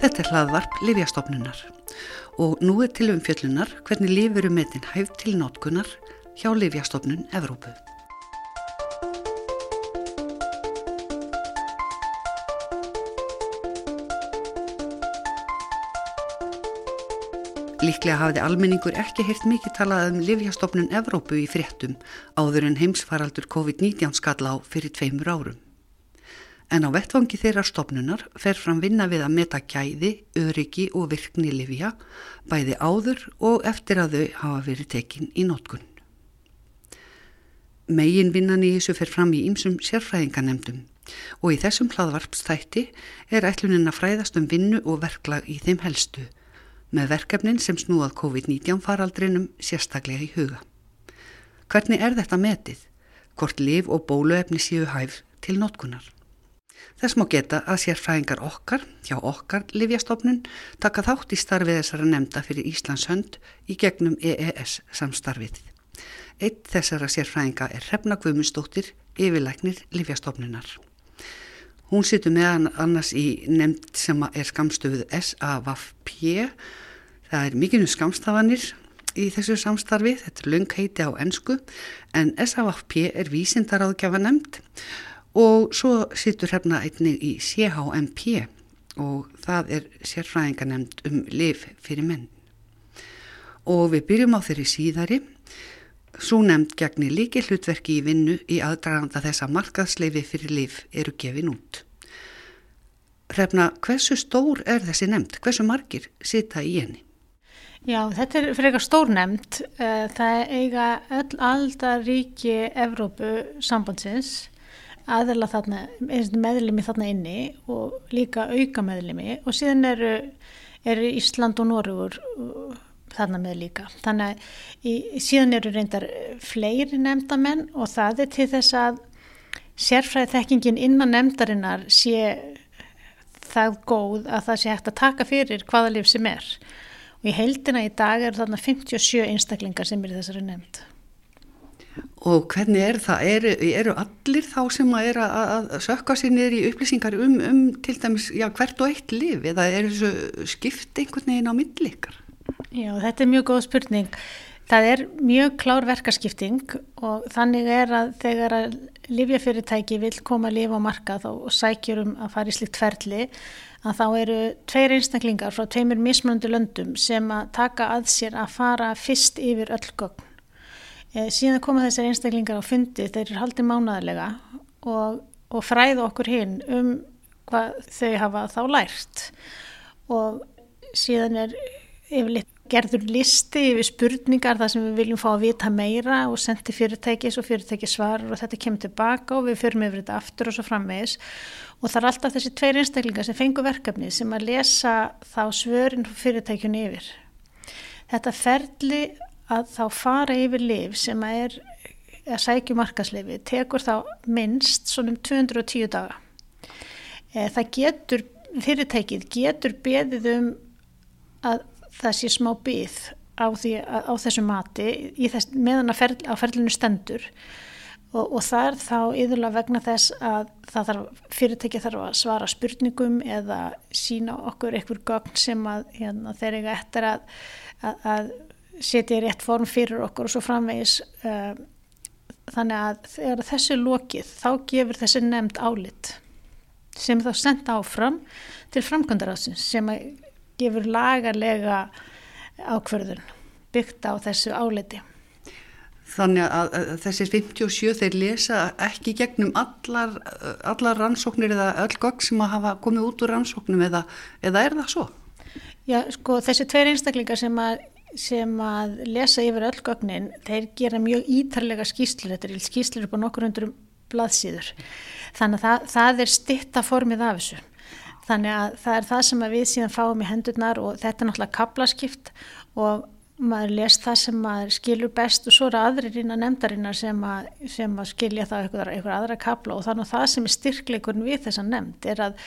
Þetta er hlaðvarp Livjastofnunar og nú er til umfjöllunar hvernig lifur um metin hæf til notkunar hjá Livjastofnun Evrópu. Líklega hafiði almenningur ekki heyrt mikið talað um Livjastofnun Evrópu í fréttum áður en heimsfaraldur COVID-19 skalla á fyrir tveimur árum en á vettvangi þeirra stopnunar fer fram vinna við að meta gæði, öryggi og virkni livja, bæði áður og eftir að þau hafa verið tekin í nótkunn. Megin vinnan í þessu fer fram í ýmsum sérfræðinganemdum og í þessum hlaðvarpstætti er ætlunin að fræðast um vinnu og verklag í þeim helstu, með verkefnin sem snúað COVID-19 faraldrinum sérstaklega í huga. Hvernig er þetta metið? Hvort liv og bóluefni séu hæf til nótkunnar? Þess má geta að sérfræðingar okkar, hjá okkar Livjastofnun, taka þátt í starfið þessara nefnda fyrir Íslands hönd í gegnum EES samstarfið. Eitt þessara sérfræðinga er Hrefna Guðmundsdóttir, yfirleiknir Livjastofnunar. Hún situr meðan annars í nefnd sem er skamstöfuð SAVP. Það er mikinu skamstafanir í þessu samstarfi, þetta er löngheiti á ennsku, en SAVP er vísindaráðgjafa nefnd og svo sittur hérna einnig í CHMP og það er sérfræðinganemnd um liv fyrir menn. Og við byrjum á þeirri síðari, svo nefnd gegnir líki hlutverki í vinnu í aðdraganda þess að markaðsleifi fyrir liv eru gefin út. Hrefna, hversu stór er þessi nefnd? Hversu margir sita í henni? Já, þetta er fyrir eitthvað stór nefnd. Eh, það eiga öll aldar ríki Evrópu sambandsins aðela þarna, meðlumi þarna inni og líka auka meðlumi og síðan eru, eru Ísland og Norrúur uh, þarna með líka. Þannig að í, síðan eru reyndar fleiri nefndamenn og það er til þess að sérfræði þekkingin innan nefndarinnar sé það góð að það sé hægt að taka fyrir hvaða líf sem er. Og í heildina í dag eru þarna 57 einstaklingar sem eru þessari nefnd. Og hvernig er það? Eru, eru allir þá sem að að, sökka sér niður í upplýsingar um, um til dæmis já, hvert og eitt liv eða er þessu skipt einhvern veginn á millikar? Já, þetta er mjög góð spurning. Það er mjög klár verkaskipting og þannig er að þegar að livjafyrirtæki vil koma að lifa á markað og sækjur um að fara í slikt ferli að þá eru tveir einstaklingar frá tveimur mismunandi löndum sem að taka að sér að fara fyrst yfir öll gögn síðan koma þessar einstaklingar á fundi, þeir eru haldið mánaðarlega og, og fræða okkur hinn um hvað þau hafa þá lært og síðan er yfirleitt gerður listi yfir spurningar þar sem við viljum fá að vita meira og sendi fyrirtækis og fyrirtækis svarar og þetta kemur tilbaka og við förum yfir þetta aftur og svo framvegis og það er alltaf þessi tveir einstaklingar sem fengur verkefni sem að lesa þá svörin fyrirtækjunni yfir. Þetta ferli að þá fara yfir liv sem er að sækju markaslifi tekur þá minnst svona um 210 daga. E, það getur, fyrirtækið getur beðið um að það sé smá byð á, á þessu mati þess, meðan ferl, á ferlinu stendur og, og það er þá yðurlega vegna þess að þarf, fyrirtækið þarf að svara spurningum eða sína okkur einhver gögn sem að hérna, þeir eiga eftir að, að, að setja rétt form fyrir okkur og svo framvegis uh, þannig að þegar þessu lokið þá gefur þessi nefnd álit sem þá senda áfram til framkvæmdaráðsins sem gefur lagarlega ákverðun byggt á þessu áliti. Þannig að, að þessi 57 þeir lesa ekki gegnum allar, allar rannsóknir eða öll gögg sem að hafa komið út úr rannsóknum eða, eða er það svo? Já, sko þessi tveir einstaklingar sem að sem að lesa yfir öll gögnin, þeir gera mjög ítarlega skýslur, þetta er skýslur upp á nokkur undurum blaðsýður. Þannig að það, það er stitta formið af þessu. Þannig að það er það sem við síðan fáum í hendurnar og þetta er náttúrulega kaplaskipt og maður les það sem maður skilur best og svo eru aðrir innan nefndarinnar sem að, sem að skilja það eitthvað, eitthvað aðra kapla og þannig að það sem er styrkleikurinn við þessa nefnd er að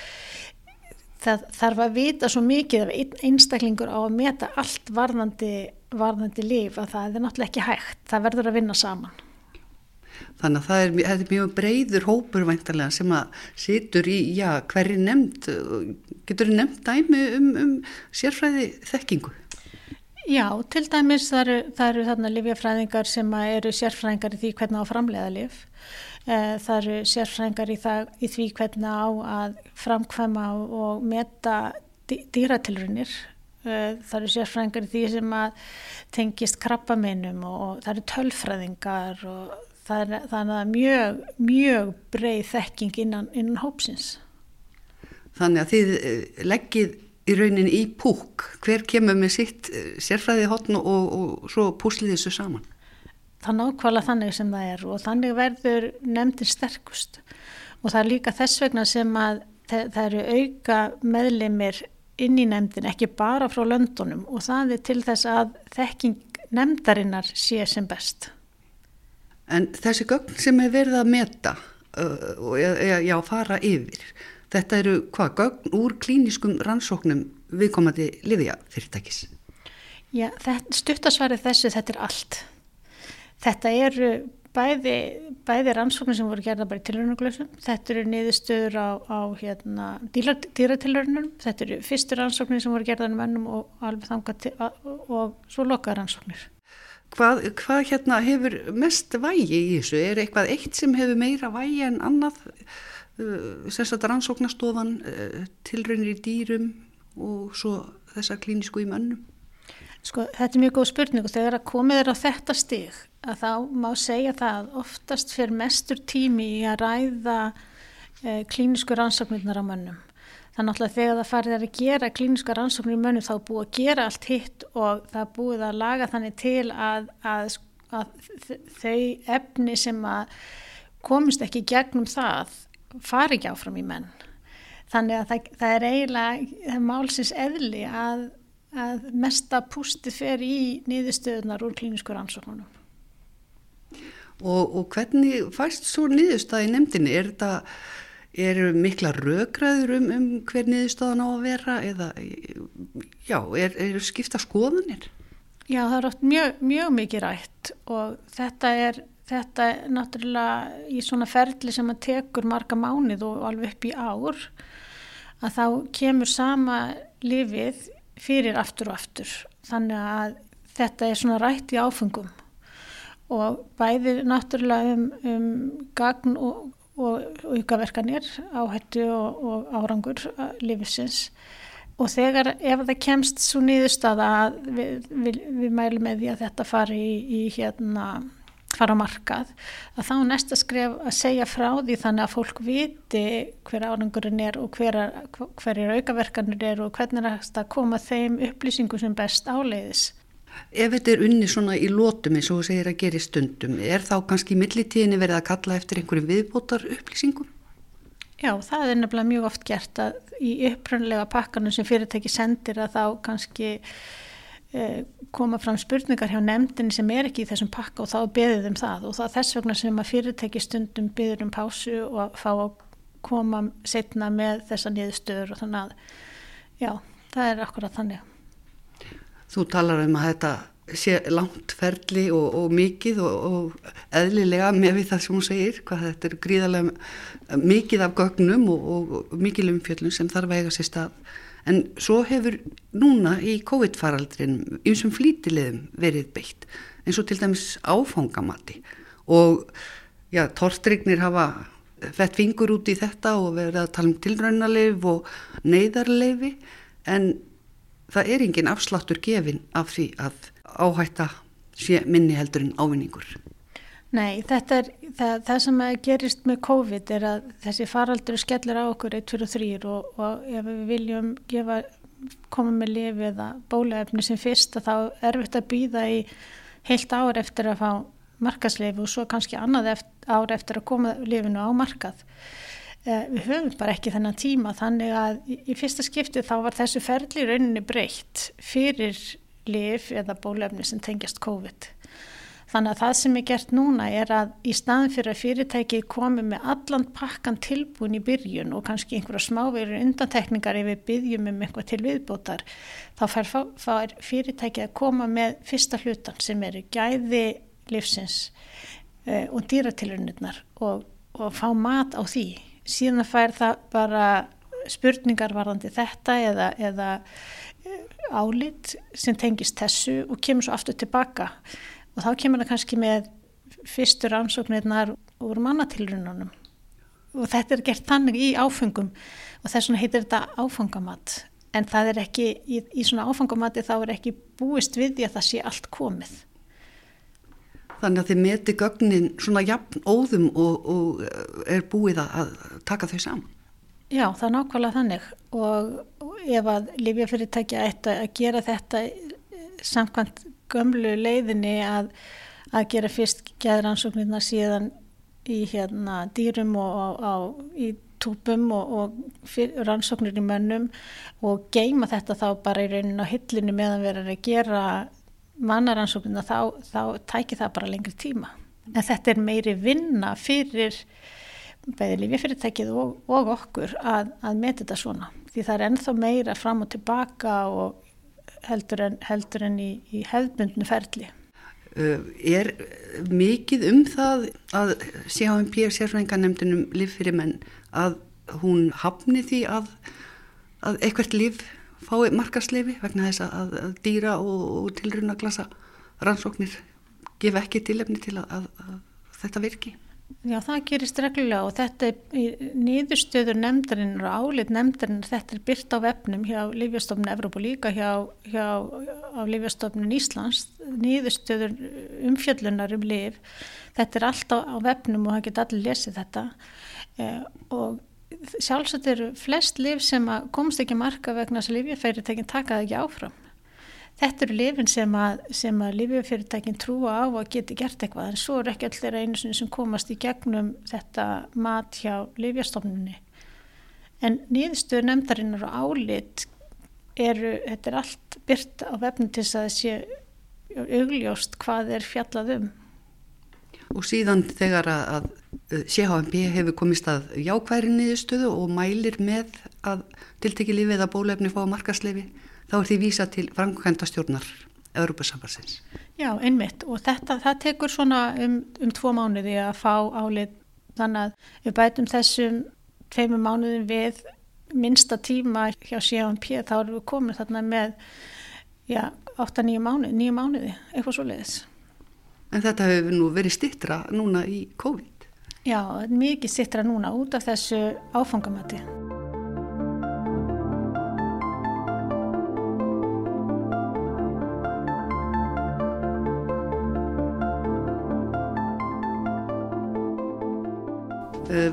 það þarf að vita svo mikið af einstaklingur á að meta allt varðandi, varðandi líf að það er náttúrulega ekki hægt, það verður að vinna saman. Þannig að það er, það er mjög breyður hópur væntalega sem að situr í, já, hverju nefnd, getur þið nefnd dæmi um, um sérfræði þekkingu? Já, til dæmis það eru, það eru þarna livjafræðingar sem eru sérfræðingar í því hvernig á framleiða liv. Eh, það eru sérfræðingar í, í því hvernig á að framkvæma og meta dýratilrunir. Eh, það eru sérfræðingar í því sem að tengist krabbameinum og það eru tölfræðingar og það er, það er mjög, mjög breið þekking innan, innan hópsins. Þannig að þið eh, leggið í raunin í púk, hver kemur með sitt sérfræði hotn og, og, og svo púslið þessu saman? Það nákvæmlega þannig sem það er og þannig verður nefndin sterkust og það er líka þess vegna sem að það, eru auka meðlimir inn í nefndin, ekki bara frá löndunum og það er til þess að þekking nefndarinnar sé sem best. En þessi gögn sem er verið að meta uh, og já, fara yfir, þetta eru hvað, gögn úr klíniskum rannsóknum viðkomandi liðja fyrirtækis? Já, stuttasvarið þessu, þetta er allt. Þetta eru bæði, bæði rannsóknir sem voru gerða bara í tilhörnuglösum, þetta eru niðurstöður á, á hérna, dýratilhörnum, þetta eru fyrstu rannsóknir sem voru gerða um ennum og alveg þanga til, og, svo lokaða rannsóknir. Hvað, hvað hérna hefur mest vægi í þessu? Er eitthvað eitt sem hefur meira vægi en annað? Uh, sérstaklega rannsóknastofan, uh, tilraunir í dýrum og svo þessa klínisku í mönnum? Sko þetta er mjög góð spurning og þegar að komið er á þetta stig að þá má segja það að oftast fyrir mestur tími í að ræða eh, klínisku rannsóknirnar á mönnum. Þannig að þegar það farið að gera klíniska rannsóknir í mönnu þá er búið að gera allt hitt og það er búið að laga þannig til að, að, að þau efni sem að komist ekki gegnum það fari ekki áfram í menn. Þannig að það, það er eiginlega málsins eðli að, að mesta pústi fer í nýðustöðunar úr klínisku rannsóknunum. Og, og hvernig fæst svo nýðustöð í nefndinni? Er þetta eru mikla rökraður um, um hver niðurstaðan á að vera eða já, eru er skipta skoðanir? Já, það er oft mjög, mjög mikið rætt og þetta er, þetta er náttúrulega í svona ferli sem að tekur marga mánið og alveg upp í ár að þá kemur sama lifið fyrir aftur og aftur. Þannig að þetta er svona rætt í áfengum og bæðir náttúrulega um, um gagn og og aukaverkanir áhættu og, og árangur lífisins og þegar ef það kemst svo nýðustada að við, við, við mælum með því að þetta fari í, í hérna fara á markað, að þá næsta skref að segja frá því þannig að fólk viti hver árangurinn er og hver, hver er aukaverkanir er og hvernig er það að koma þeim upplýsingum sem best áleiðis Ef þetta er unni svona í lótum eins og þú segir að gera í stundum, er þá kannski millitíðinni verið að kalla eftir einhverjum viðbótar upplýsingum? Já, það er nefnilega mjög oft gert að í upprannlega pakkanum sem fyrirtæki sendir að þá kannski koma fram spurningar hjá nefndinni sem er ekki í þessum pakka og þá beðið um það og það er þess vegna sem að fyrirtæki stundum beður um pásu og að fá að koma setna með þessa niðurstöður og þannig að já, það er akkurat þannig. Þú talar um að þetta sé langt ferli og, og mikið og, og eðlilega með við það sem hún segir, hvað þetta er gríðarlega mikið af gögnum og, og mikið umfjöldum sem þarf að eiga sér stað. En svo hefur núna í COVID-faraldrin einsum flítilegum verið beitt eins og til dæmis áfangamatti og já, torstrignir hafa fett fingur út í þetta og verið að tala um tilrænaleif og neyðarleifi en það er engin afsláttur gefin af því að áhætta sé minni heldur en ávinningur. Nei, þetta er það, það sem gerist með COVID er að þessi faraldur skellir á okkur 1, 2 og 3 og, og ef við viljum gefa, koma með lifi eða bólaefni sem fyrst þá er við að býða í heilt ár eftir að fá markasleifi og svo kannski annað eftir, ár eftir að koma lifinu á markað. Eh, við höfum bara ekki þennan tíma þannig að í fyrsta skipti þá var þessu ferli rauninni breytt fyrir lif eða bólefni sem tengjast COVID. Þannig að það sem er gert núna er að í staðin fyrir að fyrirtæki komi með allan pakkan tilbúin í byrjun og kannski einhverja smáverður undantekningar ef við byrjum um eitthvað til viðbótar þá fær, fær fyrirtæki að koma með fyrsta hlutan sem eru gæði livsins e, og dýratilurinnirnar og, og fá mat á því. Síðan fær það bara spurningar varðandi þetta eða, eða e, álit sem tengist þessu og kemur svo aftur tilbaka og þá kemur það kannski með fyrstur ansóknirnar úr mannatilurinnunum og þetta er gert þannig í áfengum og þess vegna heitir þetta áfangamatt en það er ekki, í, í svona áfangamatti þá er ekki búist við því að það sé allt komið. Þannig að þið meti gögnin svona jafn óðum og, og er búið að taka þau saman? Já, það er nákvæmlega þannig og ef að Lífjafyrirtækja ætti að gera þetta samkvæmt gömlu leiðinni að, að gera fyrst gæðransóknirna síðan í hérna dýrum og á, í túpum og, og rannsóknir í mönnum og geima þetta þá bara í rauninu á hillinu meðan við erum að gera mannaransóknina þá, þá tækir það bara lengri tíma. En þetta er meiri vinna fyrir bæði lífið og, og okkur að, að metja þetta svona. Því það er ennþá meira fram og tilbaka og heldur en, heldur en í, í hefðbundnu ferli. Uh, er mikið um það að CHMP sérfræðingarnemdunum líf fyrir menn að hún hafni því að, að eitthvert líf fái markasleifi vegna þess að, að dýra og, og tilruna glasa rannsóknir gefa ekki tilefni til að, að þetta virki. Já, það gerist reglulega og þetta er nýðustöður nefndarinn og álit nefndarinn, þetta er byrt á vefnum hjá Lífjastofnun Evróp og líka hjá, hjá Lífjastofnun Íslands, nýðustöður umfjöllunar um líf, þetta er allt á, á vefnum og það geta allir lesið þetta eh, og sjálfsagt eru flest líf sem komst ekki marka vegna þess að lífjafæritekinn takaði ekki áfram. Þetta eru lifin sem að, að lífjafyrirtækinn trúa á að geti gert eitthvað en svo er ekki allir einu sem komast í gegnum þetta mat hjá lífjastofnunni. En nýðstöðu nefndarinnar og álit eru, þetta er allt byrt á vefnum til þess að sé augljóst hvað er fjallað um. Og síðan þegar að CHMP hefur komist að jákværi nýðstöðu og mælir með að tiltekki lífið að bólefni fá markasleifi þá er því vísa til framkvæmdastjórnar Európa-sambarsins. Já, einmitt og þetta, það tekur svona um, um tvo mánuði að fá álið þannig að við bætum þessum tveimur mánuðin við minsta tíma hjá CMP þá erum við komið þarna með já, 8-9 mánuði, 9 mánuði, eitthvað svo leiðis. En þetta hefur nú verið stittra núna í COVID? Já, mikið stittra núna út af þessu áfangamati.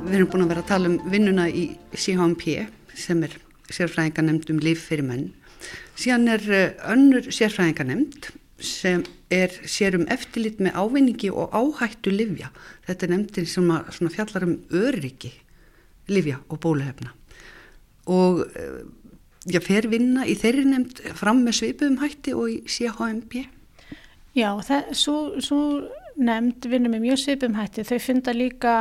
Við erum búin að vera að tala um vinnuna í CHMP sem er sérfræðingarnemnd um líf fyrir menn. Síðan er eh, önnur sérfræðingarnemnd sem er sérum eftirlit með ávinningi og áhættu livja. Þetta er nefndin sem fjallar um öryggi livja og bólehefna. Og eh, já, fer vinna í þeirri nefnd fram með svipum hætti og í CHMP? Já, svo nefnd vinnum með mjög svipum hætti. Þau funda líka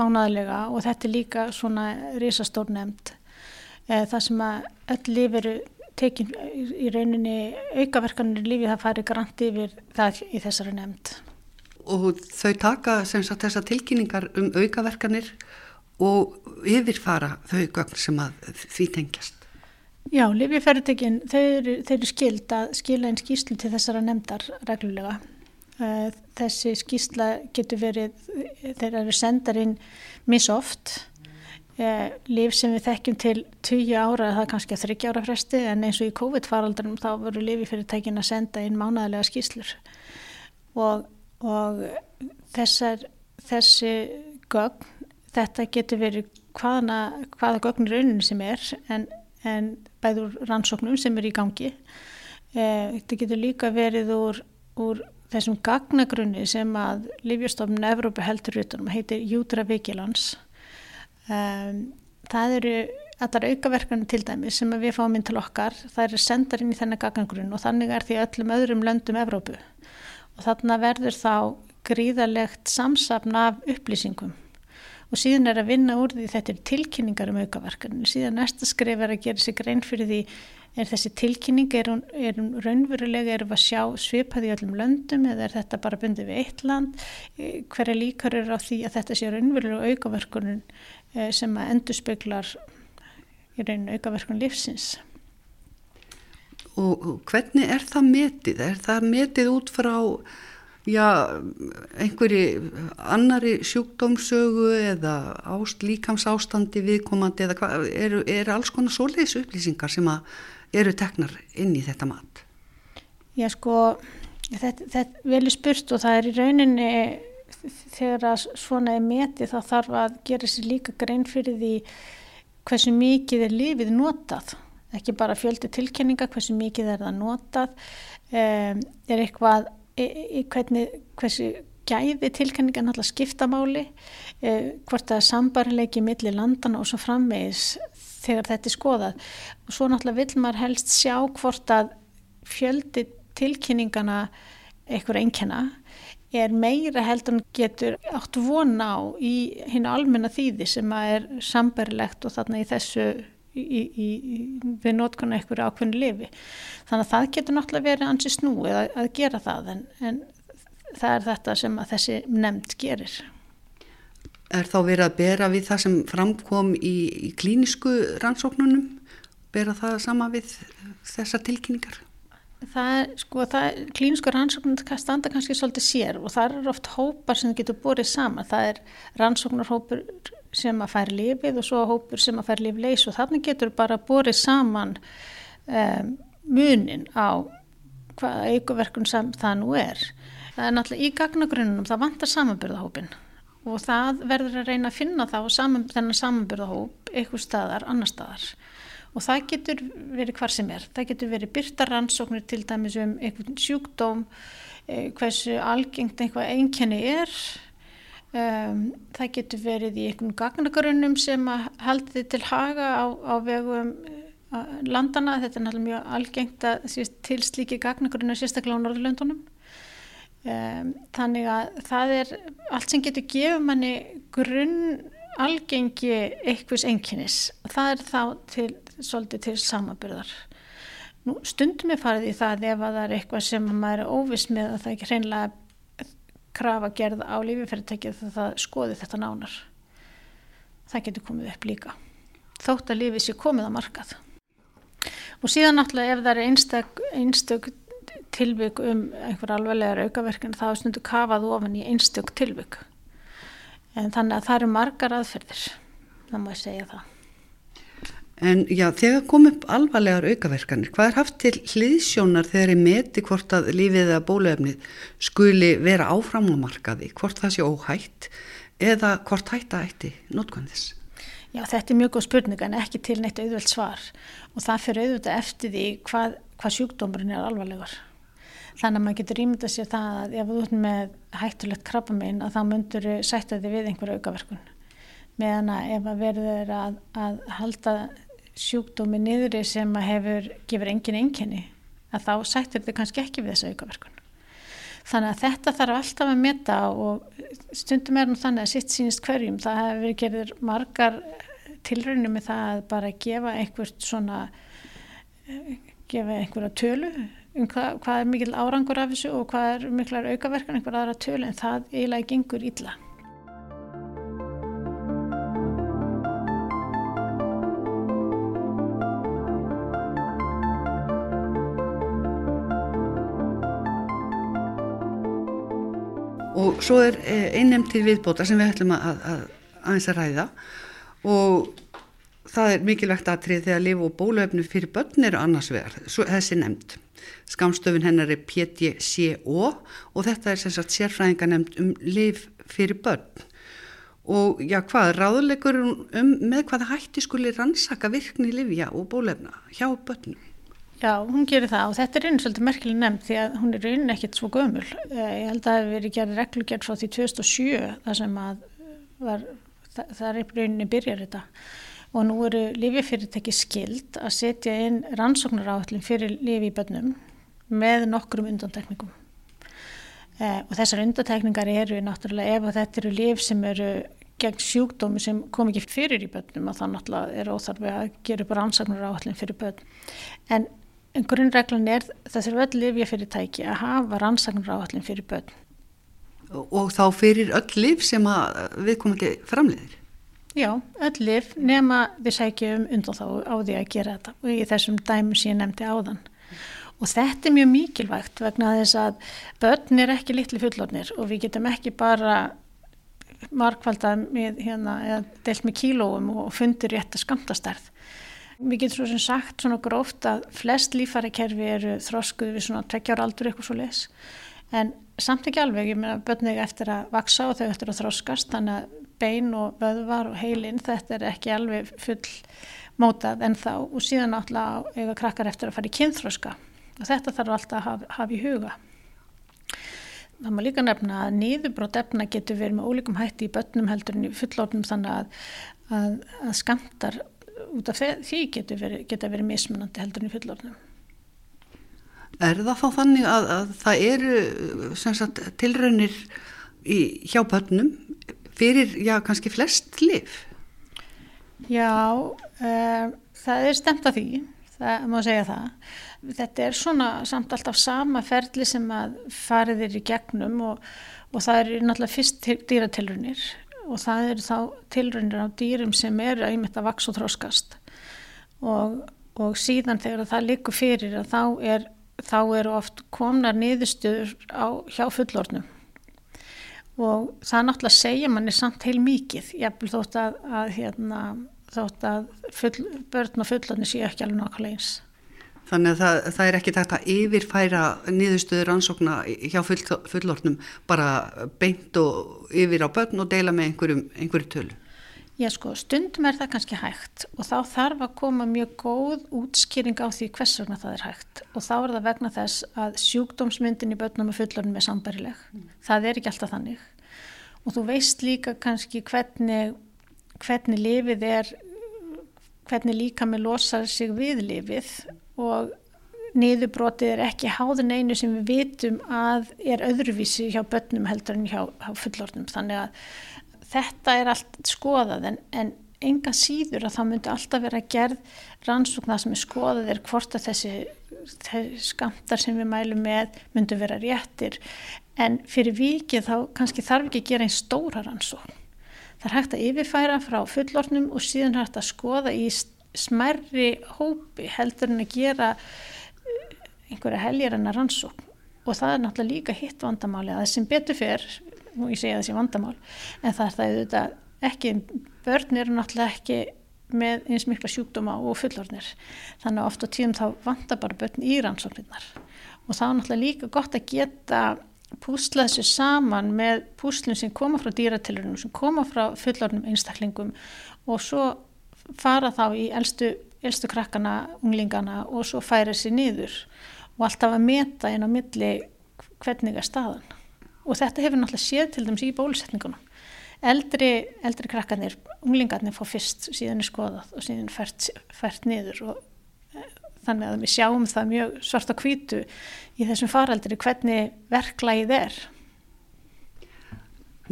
mánaðlega og þetta er líka svona risastór nefnd. Eh, það sem að öll líf eru tekin í rauninni aukaverkanir lífi það fari granti yfir það í þessari nefnd. Og þau taka sagt, þessa tilkynningar um aukaverkanir og yfirfara þau gögn sem að því tengjast. Já, lífifæritekinn, þau eru, eru skild að skila einn skýslu til þessara nefndar reglulega þessi skýsla getur verið, þeir eru sendarinn misoft, eh, líf sem við þekkjum til 20 ára, það er kannski að 30 ára fresti en eins og í COVID-faraldunum þá voru lífifyrirtækin að senda inn mánaðlega skýslur og, og þessar, þessi gögn, þetta getur verið hvaðana, hvaða gögn rauninni sem er en, en bæður rannsóknum sem er í gangi. Eh, þetta getur líka verið úr, úr þessum gagnagrunni sem að Lífjastofnun Evrópa heldur utanum heitir Júdra Vigilans. Um, það eru allar aukaverkanu til dæmi sem við fáum inn til okkar, það eru sendar inn í þennan gagnagrunn og þannig er því öllum öðrum löndum Evrópu. Og þarna verður þá gríðalegt samsafn af upplýsingum. Og síðan er að vinna úr því þetta er tilkynningar um aukaverkanu síðan næsta skrif er að gera sig grein fyrir því er þessi tilkynning, er hún, er hún raunverulega, erum við að sjá svipaði í öllum löndum eða er þetta bara bundið við eitt land, eh, hverja líkar eru á því að þetta sé raunverulega aukaverkunum eh, sem að endur speklar í rauninu aukaverkunum lífsins. Og hvernig er það metið? Er það metið út frá já, einhverju annari sjúkdómsögu eða ást, líkams ástandi viðkomandi eða hvað, eru er alls konar svoleiðis upplýsingar sem að eru teknar inn í þetta mat? Já sko, þetta, þetta vel er spurt og það er í rauninni þegar að svona er metið þá þarf að gera sér líka grein fyrir því hversu mikið er lífið notað, ekki bara fjöldi tilkenninga, hversu mikið er það notað, um, er eitthvað í, í hvernig, hversu gæði tilkenninga náttúrulega skiptamáli, eh, hvort það er sambarleiki millir landana og svo frammeðis þegar þetta er skoðað og svo náttúrulega vil maður helst sjá hvort að fjöldi tilkynningana einhver einnkjana er meira heldur en getur átt vona á í hinn almenna þýði sem að er sambarilegt og þarna í þessu í, í, í, við nótkunna einhverju ákveðinu lifi. Þannig að það getur náttúrulega verið ansi snúið að, að gera það en, en það er þetta sem að þessi nefnd gerir er þá verið að bera við það sem framkom í, í klínisku rannsóknunum, bera það sama við þessar tilkynningar? Það er, sko, það, klínisku rannsóknunum standa kannski svolítið sér og það er oft hópar sem getur borið sama. Það er rannsóknarhópur sem að færi lifið og svo hópur sem að færi lifið leys og þannig getur bara borið saman um, munin á hvaða aukuverkun það nú er. Það er náttúrulega í gagnagrunnum, það vantar samanbyrðahópin og það verður að reyna að finna þá saman, þennan samanbyrðahóp eitthvað staðar, annar staðar. Og það getur verið hvar sem er. Það getur verið byrtaransóknir til dæmis um eitthvað sjúkdóm eh, hversu algengt einhvað einkenni er. Um, það getur verið í einhvern gagnagrunum sem haldi til haga á, á vegum uh, landana, þetta er náttúrulega mjög algengt að til slíki gagnagrunum sérstaklega á Norðurlöndunum Um, þannig að það er allt sem getur gefið manni grunn algengi einhvers enginis það er þá til, svolítið til samabyrðar Nú, stundum er farið í það ef að það er eitthvað sem maður er óviss með að það ekki hreinlega krafa gerð á lífifyrirtækið þegar það skoði þetta nánar. Það getur komið upp líka þótt að lífið sé komið á markað. Og síðan náttúrulega ef það er einstök, einstök tilvik um einhver alveglegar aukaverkinn þá er stundu kafað ofan í einstök tilvik en þannig að það eru margar aðferðir það má ég segja það En já, þegar kom upp alvarlegar aukaverkanir, hvað er haft til hliðsjónar þegar ég meti hvort að lífið eða bólefnið skuli vera áfram á markaði, hvort það sé óhætt eða hvort hætta ætti notkvæmðis? Já, þetta er mjög góð spurning en ekki til neitt auðveld svar og það fyrir auðvitað eftir því hvað, hvað sjúkdómurinn er alvarlegar. Þannig að maður getur ímynda sér það að ef þú ert með hættulegt krabbamein að þá myndur sætta þig við einhverju aukaverkun. Meðan að ef að verður að, að halda sjúkdómi niðri sem að hefur, gefur engin enginni, að þá sættir þig kannski ekki við þessu aukaverkun. Þannig að þetta þarf alltaf að meta og stundum er nú þannig að sitt sínist hverjum. Það hefur gerðir margar tilrauninu með það að bara gefa einhvert svona, eh, gefa einhverja tölu um hvað, hvað er mikil árangur af þessu og hvað er miklar aukaverkan einhver aðra tölu en það eiginlega gengur illa. Og svo er eh, einnum til viðbóta sem við ætlum að, að aðeins að ræða og það er mikilvægt aðtrið þegar lifu og bólöfnu fyrir börn eru annars vegar, þessi nefnd. Skamstöfun hennar er PDCO og þetta er sem sagt sérfræðinga nefnd um liv fyrir börn. Og já, hvað, ráðulegur um með hvaða hætti skuli rannsaka virkni livja og bólefna hjá börnum? Já, hún gerir það og þetta er einu svolítið merkileg nefnd því að hún er einu ekkert svo gömul. Eh, ég held að það hefur verið gerð reglugjörð frá því 2007 þar sem að var, það, það er einu byrjar þetta og nú eru lififyrirtæki skild að setja inn rannsóknar áhullin fyrir lifi í bönnum með nokkrum undantekningum. Eh, og þessar undantekningar eru náttúrulega ef þetta eru lif sem eru gegn sjúkdómi sem kom ekki fyrir í börnum og það náttúrulega er óþarfi að gera bara ansaknar áallin fyrir börn. En grunnreglan er þess að öll lifja fyrir tæki að hafa rannsaknar áallin fyrir börn. Og þá fyrir öll lif sem við komum ekki framleiðir? Já, öll lif nema við sækjum undan þá á því að gera þetta og í þessum dæmum sem ég nefndi áðan. Og þetta er mjög mikilvægt vegna þess að börn er ekki litli fullornir og við getum ekki bara markvalda með hérna, eða delt með kílóum og fundir rétt að skamtastærð. Við getum svo sem sagt svona gróft að flest lífærikerfi eru þroskuð við svona tveggjára aldur eitthvað svo les en samt ekki alveg, ég meina börnega eftir að vaksa og þau eftir að þroskast þannig að bein og vöðvar og heilin þetta er ekki alveg full mótað en þá og síðan náttúrulega eiga krakkar eftir að fara í kynþroska og þetta þarf alltaf að hafa, hafa í huga. Það má líka nefna að nýðubrót efna getur verið með ólíkum hætti í börnum heldur en í fullornum þannig að, að, að skamtar út af því getur verið, geta verið mismunandi heldur en í fullornum. Er það þá þannig að, að það eru sagt, tilraunir í, hjá börnum fyrir, já, kannski flest lif? Já, um, það er stemt af því, það má segja það. Þetta er svona samt alltaf sama ferli sem að farið er í gegnum og, og það er náttúrulega fyrst dýratilrunir og það eru þá tilrunir á dýrum sem eru að að vaks og þróskast og, og síðan þegar það likur fyrir að þá er þá eru oft komnar niðurstöður á, hjá fullornum og það náttúrulega segja manni samt heil mikið, vil þótt að, að hérna, þótt að full, börn og fullorni séu ekki alveg nákvæmlega eins Þannig að það, það er ekki takt að yfirfæra niðurstöður ansókna hjá full, fullornum bara beint og yfir á börn og deila með einhverjum, einhverju tölu. Já sko, stundum er það kannski hægt og þá þarf að koma mjög góð útskýring á því hvers vegna það er hægt og þá er það vegna þess að sjúkdómsmyndin í börnum og fullornum er sambarileg. Mm. Það er ekki alltaf þannig og þú veist líka kannski hvernig, hvernig lifið er, hvernig líka með losar sig við lifið og niðurbrotið er ekki háðun einu sem við vitum að er öðruvísi hjá börnum heldur en hjá, hjá fullornum þannig að þetta er allt skoðað en, en enga síður að það myndi alltaf vera gerð rannsóknar sem er skoðað er hvort að þessi, þessi skamtar sem við mælum með myndi vera réttir en fyrir vikið þá kannski þarf ekki að gera einn stóra rannsókn. Það er hægt að yfirfæra frá fullornum og síðan hægt að skoða í smerri hópi heldur en að gera eh, einhverja helgir en að rannsókn og það er náttúrulega líka hitt vandamáli að það sem betur fyrr, og ég segja þessi vandamál. En það er það auðvitað ekki, börn eru náttúrulega ekki með eins mikla sjúkdóma og fullornir þannig að oft á tíum þá vandar bara börn í rannsóknirnar. Og það er náttúrulega líka gott að geta púsla þessu saman með púslun sem koma frá dýratilurinnum, sem koma frá fullornum einstaklingum og svo fara þá í elstu, elstu krakkana, unglingana og svo færa sér niður og alltaf að meta inn á milli hvernig er staðan. Og þetta hefur náttúrulega séð til dæmis í bólusetningunum. Eldri, eldri krakkanir, unglingarnir fá fyrst, síðan er skoðað og síðan fært, fært niður og e, þannig að við sjáum það mjög svart á kvítu í þessum faraldri hvernig verklægið er.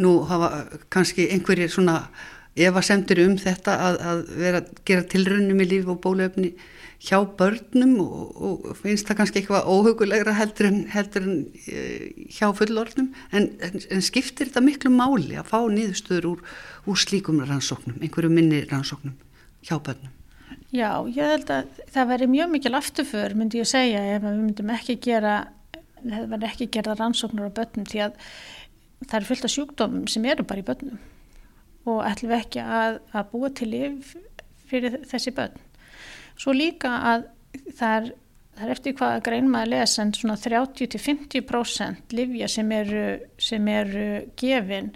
Nú hafa kannski einhverjir svona ef að semtur um þetta að, að vera að gera tilrönnum í líf og bólöfni hjá börnum og, og finnst það kannski eitthvað óhugulegra heldur en, heldur en e, hjá fullornum en, en, en skiptir þetta miklu máli að fá niðurstöður úr, úr slíkum rannsóknum, einhverju minni rannsóknum hjá börnum? Já, ég held að það veri mjög mikil afturför myndi ég segja ef við myndum ekki gera það verði ekki gera rannsóknur á börnum því að það er fullt af sjúkdómum sem eru bara í börnum og ætlum við ekki að, að búa til liv fyrir þessi börn. Svo líka að það er, það er eftir hvað grein maður lesa en svona 30-50% livja sem eru, sem eru gefin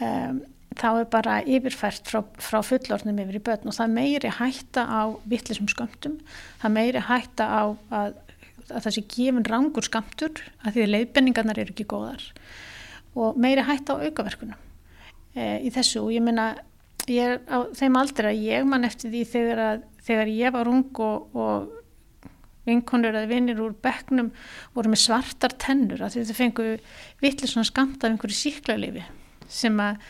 um, þá er bara yfirfært frá, frá fullornum yfir í börn og það meiri hætta á vittlisum skömmtum, það meiri hætta á að, að það sé gefin rangur skamtur að því leiðbenningarnar eru ekki góðar og meiri hætta á aukaverkunum í þessu og ég minna ég er á þeim aldrei að ég man eftir því þegar, að, þegar ég var ung og, og vinkonur eða vinnir úr bekknum voru með svartar tennur að þetta fengu vittlega svona skamt af einhverju síklarlifi sem að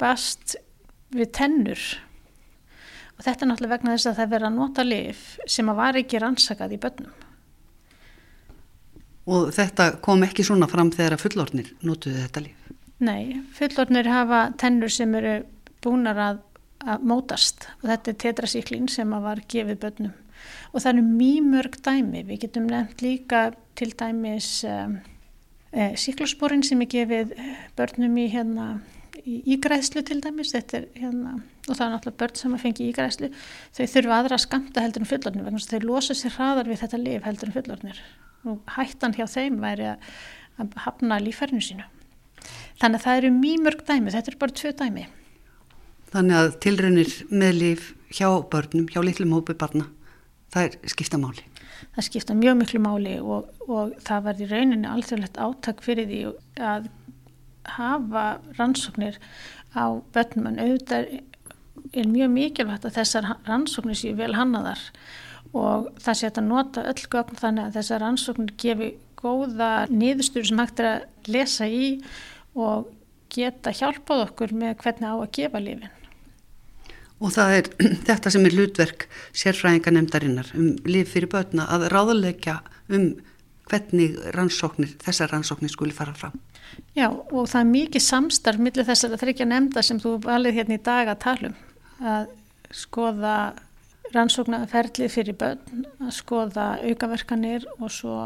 bast við tennur og þetta er náttúrulega vegna þess að það verða að nota lif sem að var ekki rannsakað í börnum. Og þetta kom ekki svona fram þegar að fullornir notuðu þetta lif? Nei, fullornir hafa tennur sem eru búnar að, að mótast. Og þetta er tetrasíklin sem að var gefið börnum. Og það eru mjög mörg dæmi, við getum nefnt líka til dæmis um, e, eh, síklosporin sem er gefið börnum í hérna í ígræðslu til dæmis. Er, hérna, og það er náttúrulega börn sem að fengi ígræðslu þau þurfa aðra að skamta heldur en fullornir vegna þau losa sér hraðar við þetta lif heldur en fullornir og hættan hjá þeim væri að, að hafna lífærinu sínu þannig að það eru mjög mörg dæmi þetta eru bara tvö dæmi. Þannig að tilrænir með líf hjá börnum, hjá litlum hópu barna það er skipta máli. Það skipta mjög miklu máli og, og það verði rauninni alþjóðlegt áttak fyrir því að hafa rannsóknir á börnum en auðvitað er mjög mikilvægt að þessar rannsóknir séu vel hannaðar og það sé að nota öll gögn þannig að þessar rannsóknir gefi góða niðurstur sem hægt er að lesa í og geta hjálpað okkur með hvernig á að gefa lífin. Og það er þetta sem er hlutverk sérfræðinga nefndarinnar um líf fyrir börna að ráðleggja um hvernig rannsóknir, þessar rannsóknir skuli fara fram. Já og það er mikið samstarf millir þessar að þryggja nefnda sem þú valið hérna í dag að tala um að skoða rannsóknarferðli fyrir börn, að skoða aukaverkanir og svo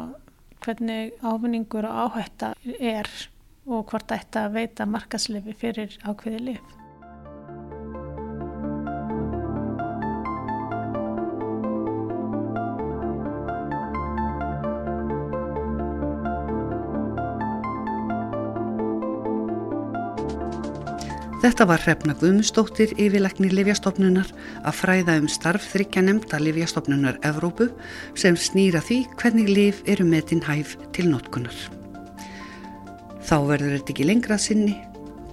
hvernig ávinningur og áhætta er og hvort þetta veita markaslefi fyrir ákveði lif. Þetta var hrefna Guðmustóttir yfirleikni Livjastofnunar að fræða um starf þryggja nefnda Livjastofnunar Evrópu sem snýra því hvernig liv eru metinn hæf til notkunar. Þá verður þetta ekki lengra sinni.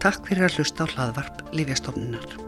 Takk fyrir að hlusta á hlaðvarp Livjastofnunar.